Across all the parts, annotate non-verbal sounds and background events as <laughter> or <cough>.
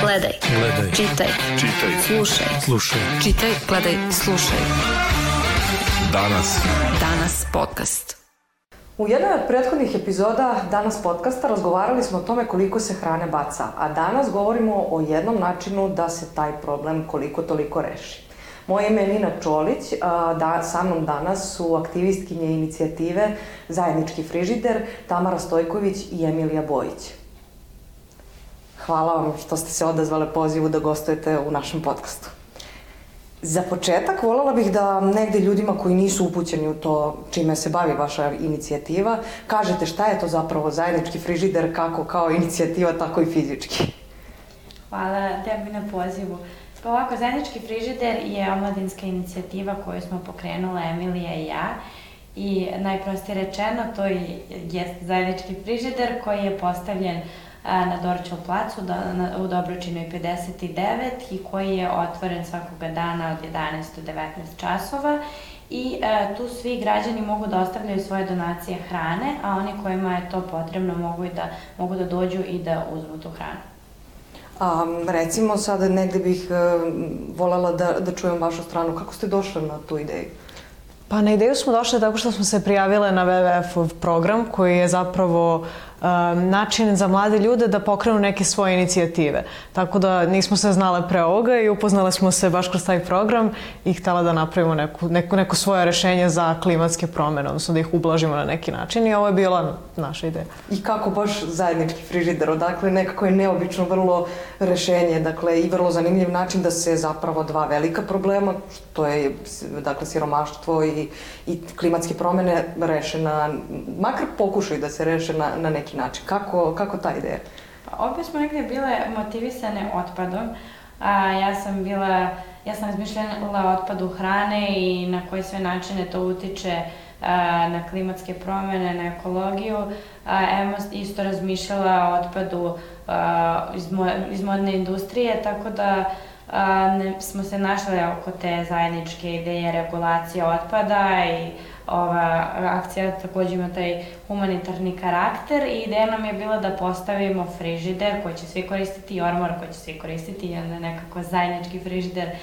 Gledaj. Gledaj. Čitaj. Čitaj. Slušaj. Slušaj. Čitaj, gledaj, slušaj. Danas. Danas podcast. U jednoj od prethodnih epizoda danas podcasta razgovarali smo o tome koliko se hrane baca, a danas govorimo o jednom načinu da se taj problem koliko toliko reši. Moje ime je Nina Čolić, a da, sa mnom danas su aktivistkinje inicijative Zajednički frižider, Tamara Stojković i Emilija Bojić. Hvala vam što ste se odazvale pozivu da gostujete u našem podcastu. Za početak voljela bih da negde ljudima koji nisu upućeni u to čime se bavi vaša inicijativa, kažete šta je to zapravo zajednički frižider, kako kao inicijativa, tako i fizički. Hvala tebi na pozivu. Pa ovako, Zajednički frižider je omladinska inicijativa koju smo pokrenula Emilija i ja. I najprostije rečeno, to je zajednički frižider koji je postavljen na Dorčev placu da, na, u Dobročinoj 59 i koji je otvoren svakoga dana od 11 do 19 časova i e, tu svi građani mogu da ostavljaju svoje donacije hrane, a oni kojima je to potrebno mogu, i da, mogu da dođu i da uzmu tu hranu. A, recimo sada negde bih e, volela da, da čujem vašu stranu. Kako ste došli na tu ideju? Pa na ideju smo došli tako što smo se prijavile na WWF-ov program koji je zapravo način za mlade ljude da pokrenu neke svoje inicijative. Tako da nismo se znale pre ovoga i upoznale smo se baš kroz taj program i htela da napravimo neku, neku, neko svoje rešenje za klimatske promene, odnosno da ih ublažimo na neki način i ovo je bila naša ideja. I kako baš zajednički frižider, odakle nekako je neobično vrlo rešenje, dakle i vrlo zanimljiv način da se zapravo dva velika problema, što je dakle siromaštvo i, i klimatske promene reše na, makar pokušaju da se reše na, na neki način. Kako, kako ta ideja? Pa obje smo negde bile motivisane otpadom. A, ja sam bila, ja sam razmišljala o otpadu hrane i na koje sve načine to utiče a, na klimatske promene, na ekologiju. A, Emo isto razmišljala o otpadu a, iz, mo, iz modne industrije, tako da a, ne, smo se našle oko te zajedničke ideje regulacije otpada i ova akcija takođe ima taj humanitarni karakter i ideja nam je bila da postavimo frižider koji će svi koristiti i ormar koji će svi koristiti i onda nekako zajednički frižider e,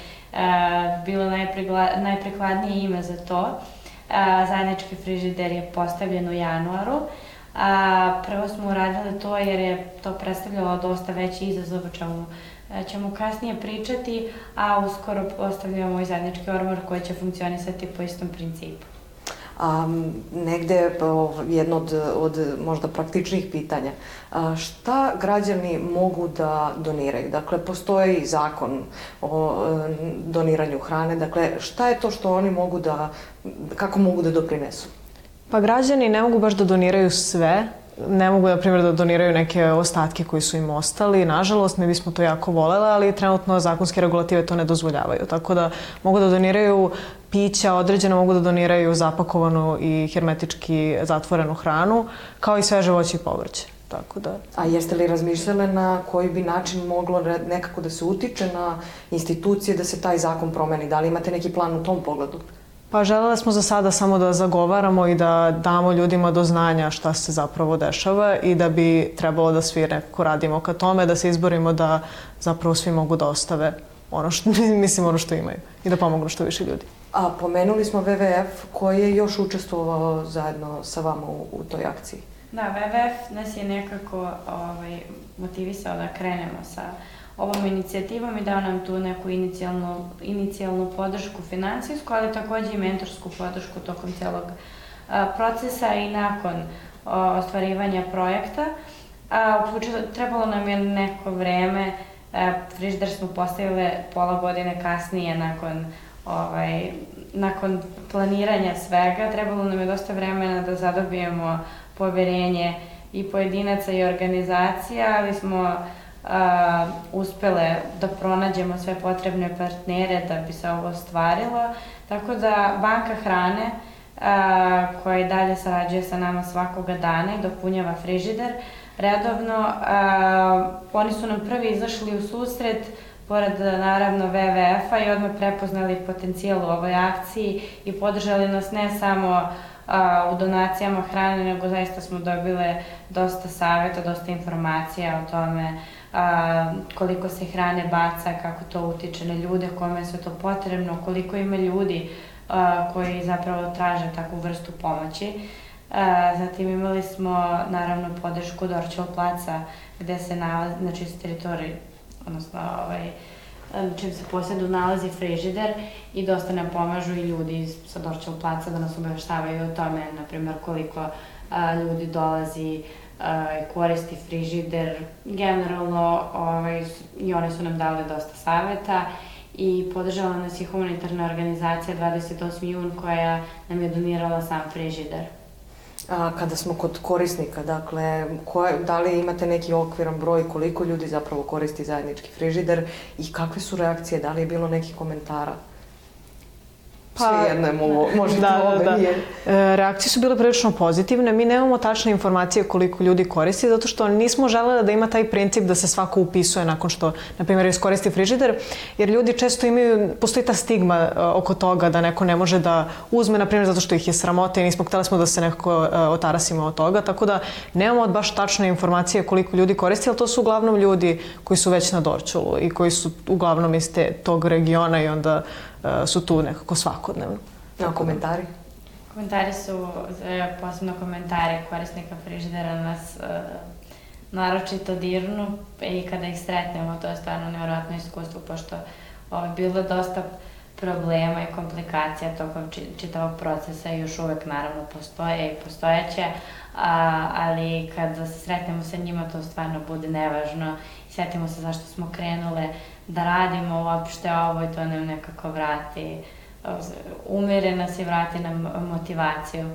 bilo najprikladnije ime za to. E, zajednički frižider je postavljen u januaru. A, prvo smo uradili to jer je to predstavljalo dosta veći izazov o čemu e, ćemo kasnije pričati, a uskoro postavljamo i zajednički ormar koji će funkcionisati po istom principu. A, negde jedno od, od možda praktičnih pitanja. A, šta građani mogu da doniraju? Dakle, postoji zakon o e, doniranju hrane. Dakle, šta je to što oni mogu da, kako mogu da doprinesu? Pa građani ne mogu baš da doniraju sve, ne mogu, na primjer, da doniraju neke ostatke koji su im ostali. Nažalost, mi bismo to jako volele, ali trenutno zakonske regulative to ne dozvoljavaju. Tako da mogu da doniraju pića, određeno mogu da doniraju zapakovanu i hermetički zatvorenu hranu, kao i sveže voće i povrće. Tako da... A jeste li razmišljale na koji bi način moglo nekako da se utiče na institucije da se taj zakon promeni? Da li imate neki plan u tom pogledu? Pa želela smo za sada samo da zagovaramo i da damo ljudima do znanja šta se zapravo dešava i da bi trebalo da svi nekako radimo ka tome, da se izborimo da zapravo svi mogu da ostave ono što, <laughs> mislim, ono što imaju i da pomognu što više ljudi. A pomenuli smo WWF koji je još učestvovao zajedno sa vama u, u toj akciji. Da, WWF nas je nekako ovaj, motivisao da krenemo sa ovom inicijativom i dao nam tu neku inicijalnu, inicijalnu podršku finansijsku, ali takođe i mentorsku podršku tokom celog a, procesa i nakon o, ostvarivanja projekta. A, trebalo nam je neko vreme, a, frižder smo postavile pola godine kasnije nakon ovaj, nakon planiranja svega, trebalo nam je dosta vremena da zadobijemo poverenje i pojedinaca i organizacija, ali smo a, uspele da pronađemo sve potrebne partnere da bi se ovo ostvarilo. Tako da Banka hrane a, koja i dalje sarađuje sa nama svakoga dana i dopunjava frižider, redovno, a, oni su nam prvi izašli u susret pored naravno WWF-a i odmah prepoznali potencijal u ovoj akciji i podržali nas ne samo a, u donacijama hrane, nego zaista smo dobile dosta saveta, dosta informacija o tome a, koliko se hrane baca, kako to utiče na ljude, kome je sve to potrebno, koliko ima ljudi a, koji zapravo traže takvu vrstu pomoći. A, zatim imali smo naravno podršku Dorčel placa gde se nalazi, znači s teritoriji, odnosno ovaj, čim se posjedu nalazi frižider i dosta nam pomažu i ljudi sa Dorčel placa da nas obaveštavaju o tome, na primjer, koliko ljudi dolazi i koristi frižider. Generalno, ovaj, i one su nam dale dosta saveta i podržala nas i humanitarna organizacija 28. jun koja nam je donirala sam frižider. A, kada smo kod korisnika, dakle, koje, da li imate neki okviran broj koliko ljudi zapravo koristi zajednički frižider i kakve su reakcije, da li je bilo nekih komentara? Pa, jedno je mogo, možete da, ovo da, da. nije. E, reakcije su bile prilično pozitivne. Mi nemamo tačne informacije koliko ljudi koristi, zato što nismo želeli da ima taj princip da se svako upisuje nakon što, na primjer, iskoristi frižider, jer ljudi često imaju, postoji ta stigma uh, oko toga da neko ne može da uzme, na primjer, zato što ih je sramota i nismo hteli smo da se nekako uh, otarasimo od toga, tako da nemamo baš tačne informacije koliko ljudi koristi, ali to su uglavnom ljudi koji su već na Dorčulu i koji su uglavnom iz te, tog regiona i onda su tu nekako svakodnevno. A komentari? Komentari su, e, posebno komentari korisnika frižidera nas e, naročito dirnu i kada ih sretnemo, to je stvarno nevjerojatno iskustvo, pošto ovo, bilo je dosta problema i komplikacija tokom čitavog procesa i još uvek naravno postoje i postojeće, a, ali kad se sretnemo sa njima to stvarno bude nevažno i setimo se zašto smo krenule da radimo uopšte ovo i to nam nekako vrati umere nas i vrati nam motivaciju.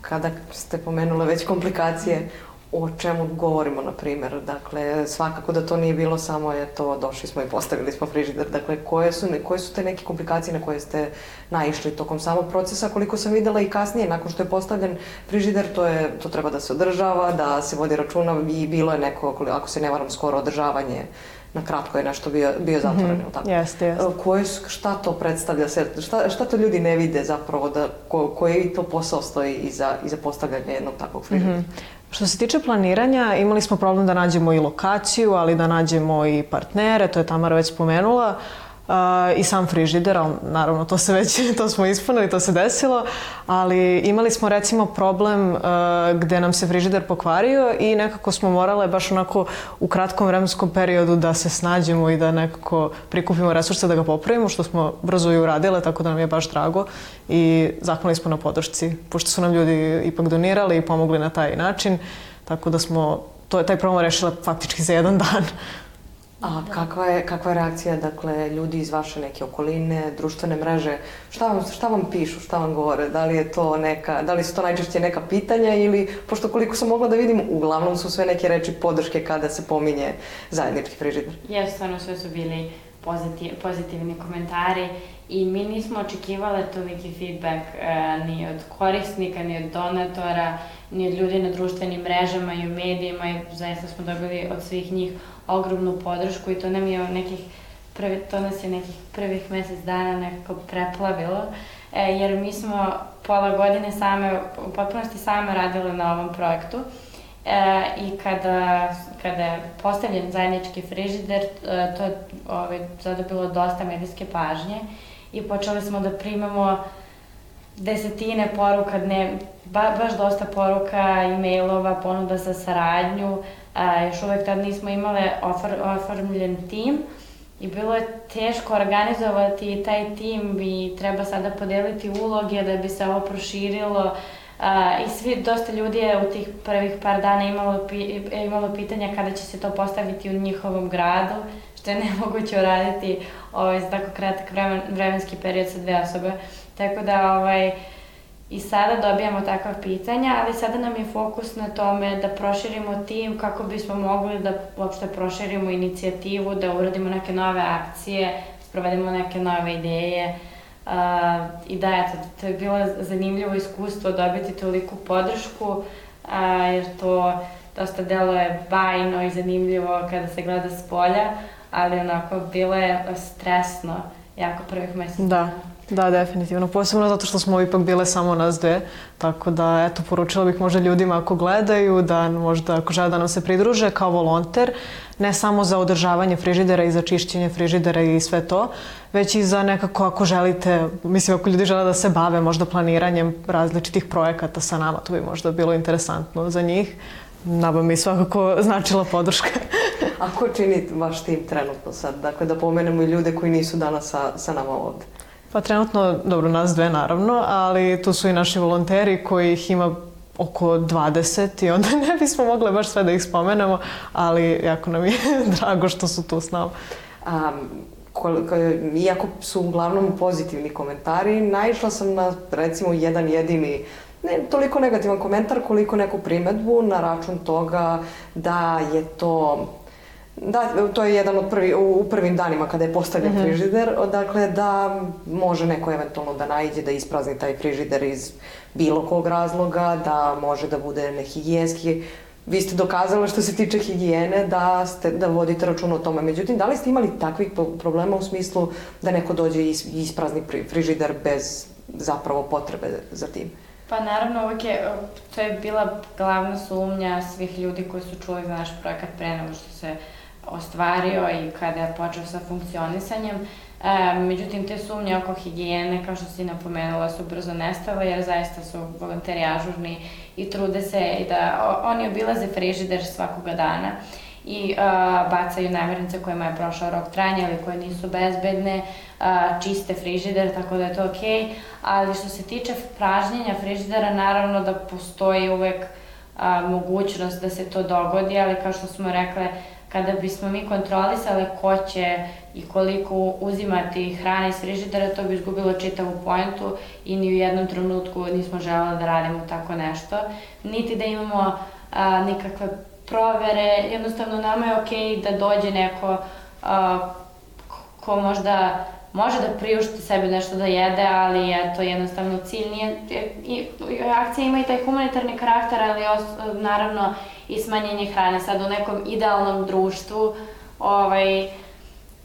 Kada ste pomenule već komplikacije, o čemu govorimo, na primjer. Dakle, svakako da to nije bilo samo, eto, došli smo i postavili smo frižider. Dakle, koje su, koje su te neke komplikacije na koje ste naišli tokom samog procesa? Koliko sam videla i kasnije, nakon što je postavljen frižider, to, je, to treba da se održava, da se vodi računa i bilo je neko, ako se ne varam, skoro održavanje na kratko je nešto bio, bio zatvoren, mm -hmm. tako? Jeste, jeste. Koje, šta to predstavlja se, šta, šta to ljudi ne vide zapravo, da, ko, koji to posao stoji iza, iza postavljanja jednog takvog frižidera? Mm -hmm. Što se tiče planiranja, imali smo problem da nađemo i lokaciju, ali da nađemo i partnere, to je Tamara već spomenula. Uh, i sam frižider, ali naravno to se već, to smo ispunili, to se desilo, ali imali smo recimo problem uh, gde nam se frižider pokvario i nekako smo morale baš onako u kratkom vremenskom periodu da se snađemo i da nekako prikupimo resurse da ga popravimo, što smo brzo i uradile, tako da nam je baš drago i zahvalili smo na podršci, pošto su nam ljudi ipak donirali i pomogli na taj način, tako da smo to, taj problem rešila faktički za jedan <laughs> dan. A kakva je, kakva je reakcija, dakle, ljudi iz vaše neke okoline, društvene mreže, šta vam, šta vam pišu, šta vam govore, da li je to neka, da li su to najčešće neka pitanja ili, pošto koliko sam mogla da vidim, uglavnom su sve neke reči podrške kada se pominje zajednički frižider. Jesu, stvarno sve su bili pozitiv, pozitivni komentari i mi nismo očekivale toliki feedback e, ni od korisnika, ni od donatora, ni od ljudi na društvenim mrežama i u medijima i zaista smo dobili od svih njih ogromnu podršku i to nam je nekih prvi, to nas je nekih prvih mesec dana nekako preplavilo, e, jer mi smo pola godine same, u potpunosti same radile na ovom projektu. E, I kada, kada je postavljen zajednički frižider, e, to je ovaj, zadobilo dosta medijske pažnje i počeli smo da primamo desetine poruka, dne, ba, baš dosta poruka, e-mailova, ponuda za saradnju, a, još uvek tad nismo imale ofar, oformljen tim i bilo je teško organizovati taj tim i treba sada podeliti uloge da bi se ovo proširilo a, i svi, dosta ljudi je u tih prvih par dana imalo, pi, imalo pitanja kada će se to postaviti u njihovom gradu, što je <laughs> nemoguće uraditi ovaj, za tako kratak vremen, vremenski period sa dve osobe. Tako da, ovaj, I sada dobijamo takva pitanja, ali sada nam je fokus na tome da proširimo tim kako bismo mogli da uopšte proširimo inicijativu, da uradimo neke nove akcije, sprovedemo neke nove ideje. Uh, I da, eto, to je bilo zanimljivo iskustvo dobiti toliku podršku, uh, jer to dosta delo je bajno i zanimljivo kada se gleda s polja, ali onako bilo je stresno jako prvih meseci. Da. Da, definitivno. Posebno zato što smo ipak bile samo nas dve. Tako da, eto, poručila bih možda ljudima ako gledaju, da možda ako žele da nam se pridruže kao volonter, ne samo za održavanje frižidera i za čišćenje frižidera i sve to, već i za nekako ako želite, mislim ako ljudi žele da se bave možda planiranjem različitih projekata sa nama, to bi možda bilo interesantno za njih. Nama mi svakako značila podrška. A ko čini vaš tim trenutno sad? Dakle, da pomenemo i ljude koji nisu danas sa, sa nama ovde. Pa trenutno, dobro, nas dve naravno, ali tu su i naši volonteri kojih ima oko 20 i onda <laughs> ne bismo mogle baš sve da ih spomenemo, ali jako nam je <laughs> drago što su tu s nama. A, koliko, iako su uglavnom pozitivni komentari, naišla sam na recimo jedan jedini ne toliko negativan komentar koliko neku primetbu na račun toga da je to Da, to je jedan od prvi, u prvim danima kada je postavljen mm -hmm. frižider, dakle da može neko eventualno da najde da isprazni taj frižider iz bilo kog razloga, da može da bude nehigijenski. Vi ste dokazali što se tiče higijene da, ste, da vodite račun o tome. Međutim, da li ste imali takvih problema u smislu da neko dođe i isprazni frižider bez zapravo potrebe za tim? Pa naravno, uvek je, to je bila glavna sumnja svih ljudi koji su čuli za naš projekat pre nego što se ostvario i kada je počeo sa funkcionisanjem. E, međutim, te sumnje oko higijene, kao što si napomenula, su brzo nestale, jer zaista su volonteri ažurni i trude se i da o, oni obilaze frižider svakoga dana i uh, bacaju namirnice kojima je prošao rok trajanja ili koje nisu bezbedne, uh, čiste frižider, tako da je to okej. Okay. Ali što se tiče pražnjenja frižidera, naravno da postoji uvek uh, mogućnost da se to dogodi, ali kao što smo rekle, kada bismo mi kontrolisale ko će i koliko uzimati hrane iz frižidera, to bi izgubilo čitavu pojentu i ni u jednom trenutku nismo želeli da radimo tako nešto. Niti da imamo a, nikakve provere, jednostavno nama je okej okay da dođe neko a, ko možda može da priušti sebi nešto da jede, ali eto, jednostavno cilj nije, i, akcija ima i taj humanitarni karakter, ali os, naravno i smanjenje hrane. Sad u nekom idealnom društvu, ovaj,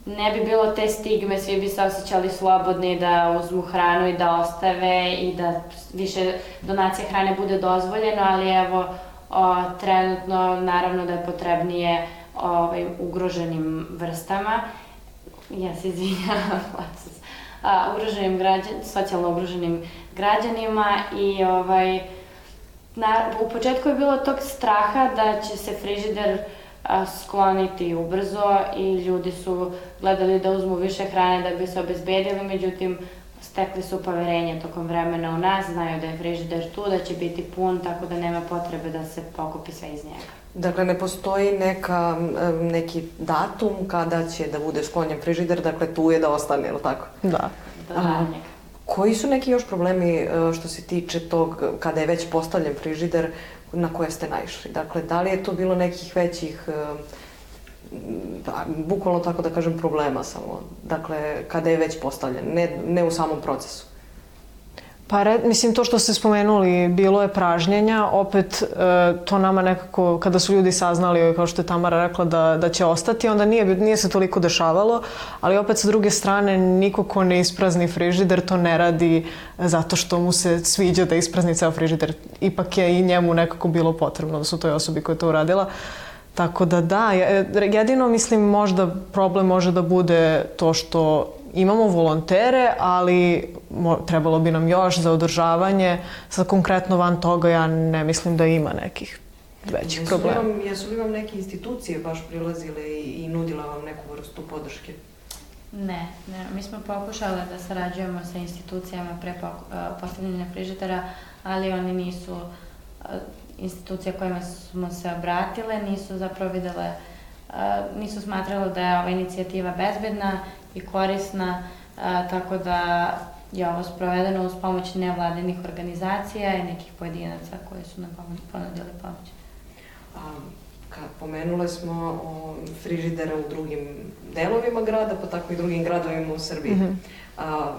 ne bi bilo te stigme, svi bi se osjećali slobodni da uzmu hranu i da ostave i da više donacija hrane bude dozvoljeno, ali evo, o, trenutno naravno da je potrebnije ovaj, ugroženim vrstama ja se izvinjavam, a, ugroženim građan, socijalno ugroženim građanima i ovaj, na, u početku je bilo tog straha da će se frižider a, skloniti ubrzo i ljudi su gledali da uzmu više hrane da bi se obezbedili, međutim stekli su poverenje tokom vremena u nas, znaju da je frižider tu, da će biti pun, tako da nema potrebe da se pokupi sve iz njega. Dakle, ne postoji neka, neki datum kada će da bude sklonjen frižider, dakle tu je da ostane, ili tako? Da. Da, koji su neki još problemi e, što se tiče tog, kada je već postavljen frižider, na koje ste naišli? Dakle, da li je to bilo nekih većih, da, bukvalno tako da kažem, problema samo? Dakle, kada je već postavljen, ne, ne u samom procesu? Pa, re, mislim, to što ste spomenuli, bilo je pražnjenja, opet e, to nama nekako, kada su ljudi saznali, kao što je Tamara rekla, da, da će ostati, onda nije, nije se toliko dešavalo, ali opet sa druge strane, niko ko ne isprazni frižider to ne radi zato što mu se sviđa da isprazni ceo frižider. Ipak je i njemu nekako bilo potrebno da su toj osobi koja je to uradila. Tako da da, jedino mislim možda problem može da bude to što imamo volontere, ali trebalo bi nam još za održavanje. Sad konkretno van toga ja ne mislim da ima nekih većih jesu problema. Li vam, jesu li vam neke institucije baš prilazile i, i nudila vam neku vrstu podrške? Ne, ne, mi smo pokušali da sarađujemo sa institucijama pre postavljanja frižitera, ali oni nisu, institucije kojima smo se obratile, nisu zapravo videle, nisu smatrale da je ova inicijativa bezbedna i korisna, a, tako da je ovo sprovedeno uz pomoć nevladinih organizacija i nekih pojedinaca koji su nam ponudili pomoć. A, kad pomenule smo o frižidere u drugim delovima grada, pa tako i drugim gradovima u Srbiji. Mm -hmm. A,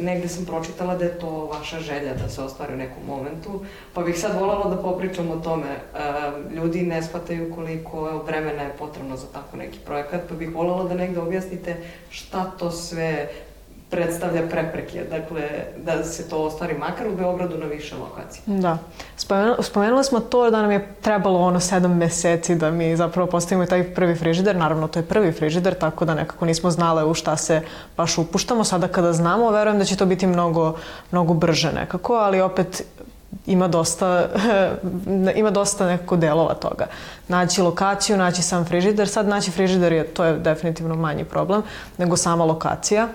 negde sam pročitala da je to vaša želja da se ostvari u nekom momentu, pa bih sad volala da popričam o tome. A, ljudi ne shvataju koliko vremena je potrebno za tako neki projekat, pa bih volala da negde objasnite šta to sve predstavlja prepreke, dakle, da se to ostvari makar u Beogradu na više lokacija. Da. Spomenuli, spomenuli smo to da nam je trebalo ono sedam meseci da mi zapravo postavimo taj prvi frižider. Naravno, to je prvi frižider, tako da nekako nismo znale u šta se baš upuštamo. Sada kada znamo, verujem da će to biti mnogo, mnogo brže nekako, ali opet ima dosta, <laughs> ima dosta nekako delova toga. Naći lokaciju, naći sam frižider. Sad naći frižider je, to je definitivno manji problem nego sama lokacija.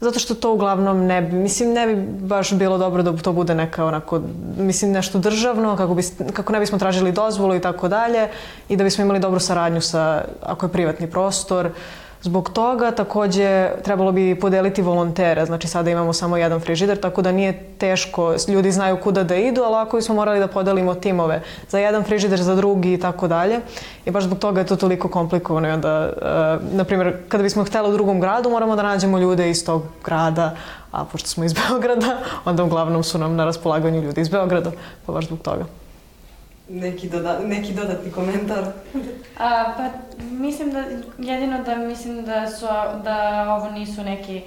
Zato što to uglavnom ne bi, mislim, ne bi baš bilo dobro da to bude neka onako, mislim, nešto državno, kako, bi, kako ne bismo tražili dozvolu i tako dalje i da bismo imali dobru saradnju sa, ako je privatni prostor, uh, Zbog toga takođe trebalo bi podeliti volontere, znači sada imamo samo jedan frižider, tako da nije teško, ljudi znaju kuda da idu, ali ako smo morali da podelimo timove za jedan frižider, za drugi i tako dalje. I baš zbog toga je to toliko komplikovano i onda, uh, na primjer, kada bismo hteli u drugom gradu, moramo da nađemo ljude iz tog grada, a pošto smo iz <laughs> Beograda, onda uglavnom su nam na raspolaganju ljudi iz Beograda, pa baš zbog toga. Neki, doda, neki dodatni komentar? A, pa mislim da, jedino da mislim da, su, da ovo nisu neki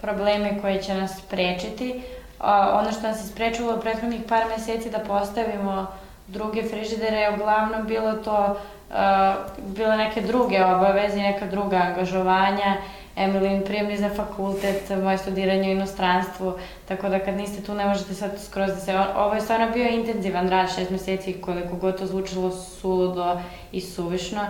probleme koje će nas sprečiti. A, ono što nas je sprečilo u prethodnih par meseci da postavimo druge frižidere je uglavnom bilo to, a, bile neke druge obaveze, neka druga angažovanja Emilin prijemni za fakultet, moje studiranje u inostranstvu, tako da kad niste tu ne možete sad skroz da se... Ovo je stvarno bio intenzivan rad, šest meseci, koliko god to zvučilo suludo i suvišno.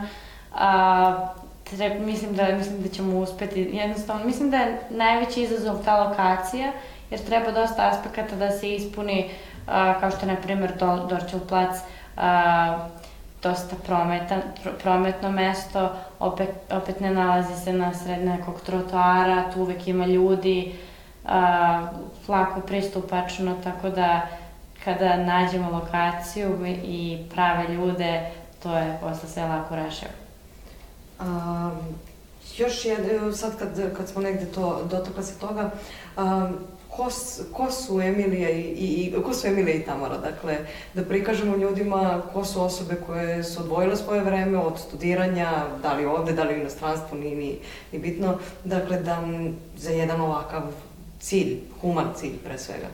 A, tre, mislim, da, mislim da ćemo uspeti, jednostavno, mislim da je najveći izazov ta lokacija, jer treba dosta aspekata da se ispuni, a, kao što je, na primer, Dorčel plac, a, dosta prometan, prometno mesto, opet, opet ne nalazi se na sred nekog trotoara, tu uvek ima ljudi, a, lako pristupačno, tako da kada nađemo lokaciju i prave ljude, to je posle sve lako rešivo. Um, još je, sad kad, kad smo negde to, dotakla se toga, um, ko, ko su Emilija i, i, ko su Emilija i Tamara, dakle, da prikažemo ljudima ko su osobe koje su odvojile svoje vreme od studiranja, da li ovde, da li u inostranstvu, ni, ni, ni bitno, dakle, da za jedan ovakav cilj, human cilj pre svega.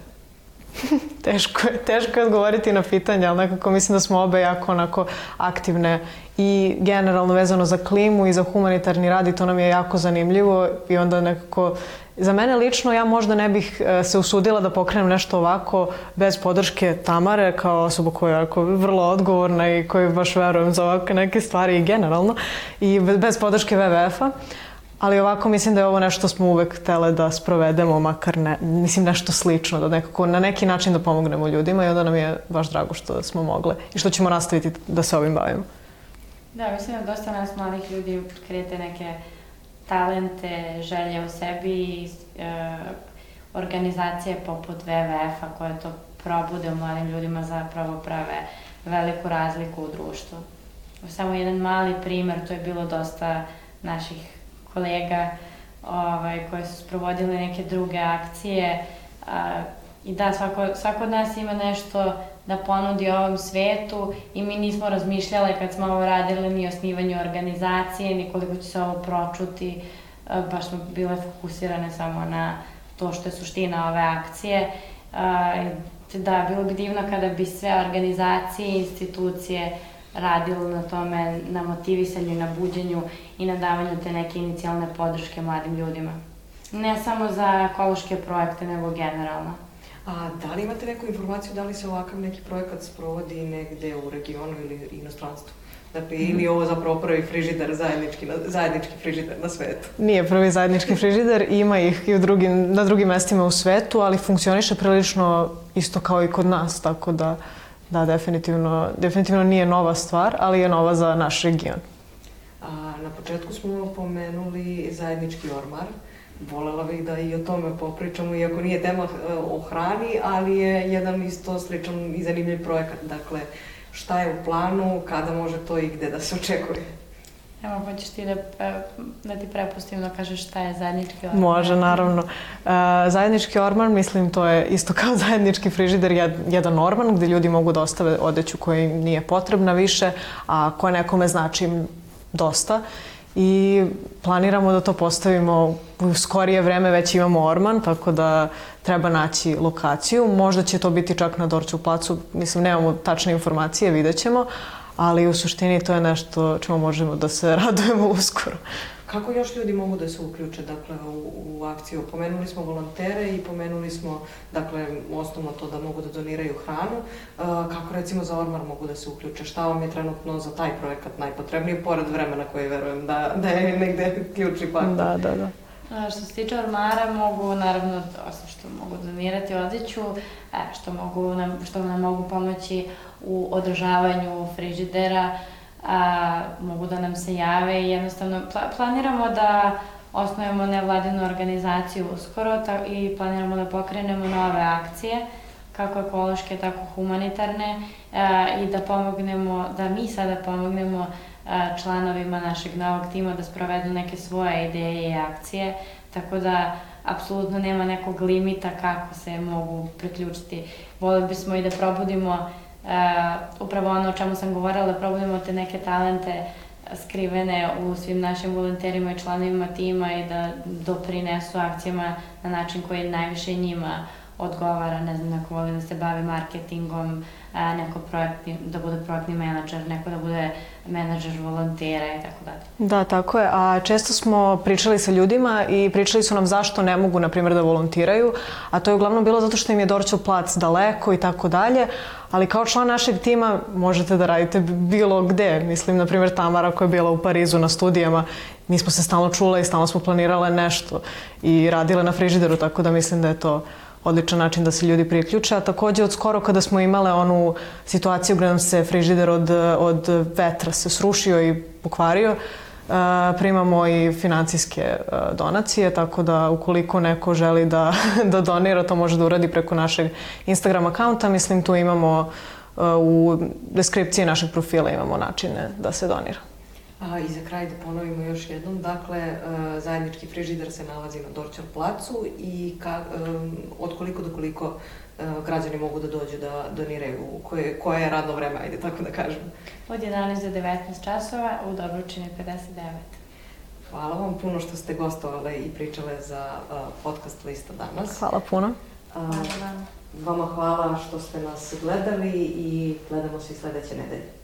<laughs> teško je, teško je odgovoriti na pitanje, ali nekako mislim da smo obe jako onako aktivne i generalno vezano za klimu i za humanitarni rad i to nam je jako zanimljivo i onda nekako Za mene lično ja možda ne bih e, se usudila da pokrenem nešto ovako bez podrške Tamare kao osoba koja je vrlo odgovorna i koju baš verujem za ovakve neke stvari generalno i bez podrške WWF-a. Ali ovako mislim da je ovo nešto što smo uvek htele da sprovedemo, makar ne, mislim nešto slično, da nekako na neki način da pomognemo ljudima i onda nam je baš drago što smo mogle i što ćemo nastaviti da se ovim bavimo. Da, mislim da dosta nas mladih ljudi krete neke talente, želje u sebi i e, organizacije poput WWF-a koje to probude u mladim ljudima zapravo prave veliku razliku u društvu. Samo jedan mali primer, to je bilo dosta naših kolega ovaj, koji su sprovodili neke druge akcije a, i da, svako, svako od nas ima nešto da ponudi ovom svetu i mi nismo razmišljale kad smo ovo radili ni osnivanju organizacije, ni koliko će se ovo pročuti, e, baš smo bile fokusirane samo na to što je suština ove akcije. E, da, bilo bi divno kada bi sve organizacije i institucije radilo na tome, na motivisanju na buđenju i na davanju te neke inicijalne podrške mladim ljudima. Ne samo za ekološke projekte, nego generalno. A da li imate neku informaciju da li se ovakav neki projekat sprovodi negde u regionu ili inostranstvu? Dakle, ili je ovo zapravo prvi frižider, zajednički, zajednički frižider na svetu? Nije prvi zajednički frižider, ima ih i u drugim, na drugim mestima u svetu, ali funkcioniše prilično isto kao i kod nas, tako da, da, definitivno, definitivno nije nova stvar, ali je nova za naš region. A, na početku smo pomenuli zajednički ormar. Volela bih da i o tome popričamo, iako nije tema e, o hrani, ali je jedan isto sličan i zanimljiv projekat. Dakle, šta je u planu, kada može to i gde da se očekuje? Evo, hoćeš ti da, e, da ti prepustim da kažeš šta je zajednički orman? Može, naravno. Uh, zajednički orman, mislim, to je isto kao <laughs> zajednički frižider, jedan orman gde ljudi mogu da ostave odeću koja im nije potrebna više, a koja nekome znači dosta i planiramo da to postavimo u skorije vreme već imamo orman, tako da treba naći lokaciju. Možda će to biti čak na Dorću placu, mislim nemamo tačne informacije, vidjet ćemo, ali u suštini to je nešto čemu možemo da se <laughs> radujemo uskoro. Kako još ljudi mogu da se uključe dakle, u, u akciju? Pomenuli smo volontere i pomenuli smo dakle, osnovno to da mogu da doniraju hranu. Uh, kako recimo za Ormar mogu da se uključe? Šta vam je trenutno za taj projekat najpotrebnije, pored vremena koje verujem da, da je negde ključni faktor? Da, da, da. A, što se tiče ormara, mogu, naravno, osim što mogu donirati odjeću, e, što, mogu nam, što nam mogu pomoći u održavanju frižidera, a, mogu da nam se jave i jednostavno pla planiramo da osnujemo nevladinu organizaciju uskoro ta, i planiramo da pokrenemo nove akcije kako ekološke, tako humanitarne a, i da pomognemo, da mi sada pomognemo a, članovima našeg novog tima da sprovedu neke svoje ideje i akcije, tako da apsolutno nema nekog limita kako se mogu priključiti. Volili bismo i da probudimo upravo ono o čemu sam govorila, da probudimo te neke talente skrivene u svim našim volonterima i članovima tima i da doprinesu akcijama na način koji najviše njima odgovara, ne znam, neko voli da se bavi marketingom, a, neko projektni, da bude projektni menadžer, neko da bude menadžer volontera i tako dalje. Da, tako je. A često smo pričali sa ljudima i pričali su nam zašto ne mogu, na primjer, da volontiraju, a to je uglavnom bilo zato što im je Dorćo plac daleko i tako dalje, ali kao član našeg tima možete da radite bilo gde. Mislim, na primjer, Tamara koja je bila u Parizu na studijama, mi smo se stalno čule i stalno smo planirale nešto i radile na frižideru, tako da mislim da je to odličan način da se ljudi priključe, a takođe od skoro kada smo imale onu situaciju gde nam se frižider od, od vetra se srušio i pokvario, Uh, primamo i financijske uh, donacije, tako da ukoliko neko želi da, <laughs> da donira, to može da uradi preko našeg Instagram akaunta. Mislim, tu imamo uh, u deskripciji našeg profila imamo načine da se donira. A, I za kraj da ponovimo još jednom, dakle, e, zajednički frižider se nalazi na Dorćan placu i ka, um, od koliko do koliko uh, građani mogu da dođu da doniraju, koje, koje je radno vreme, ajde tako da kažem. Od 11 do 19 časova u Dobručini 59. Hvala vam puno što ste gostovale i pričale za podcast Lista danas. Hvala puno. Hvala vam. Vama hvala što ste nas gledali i gledamo se i sledeće nedelje.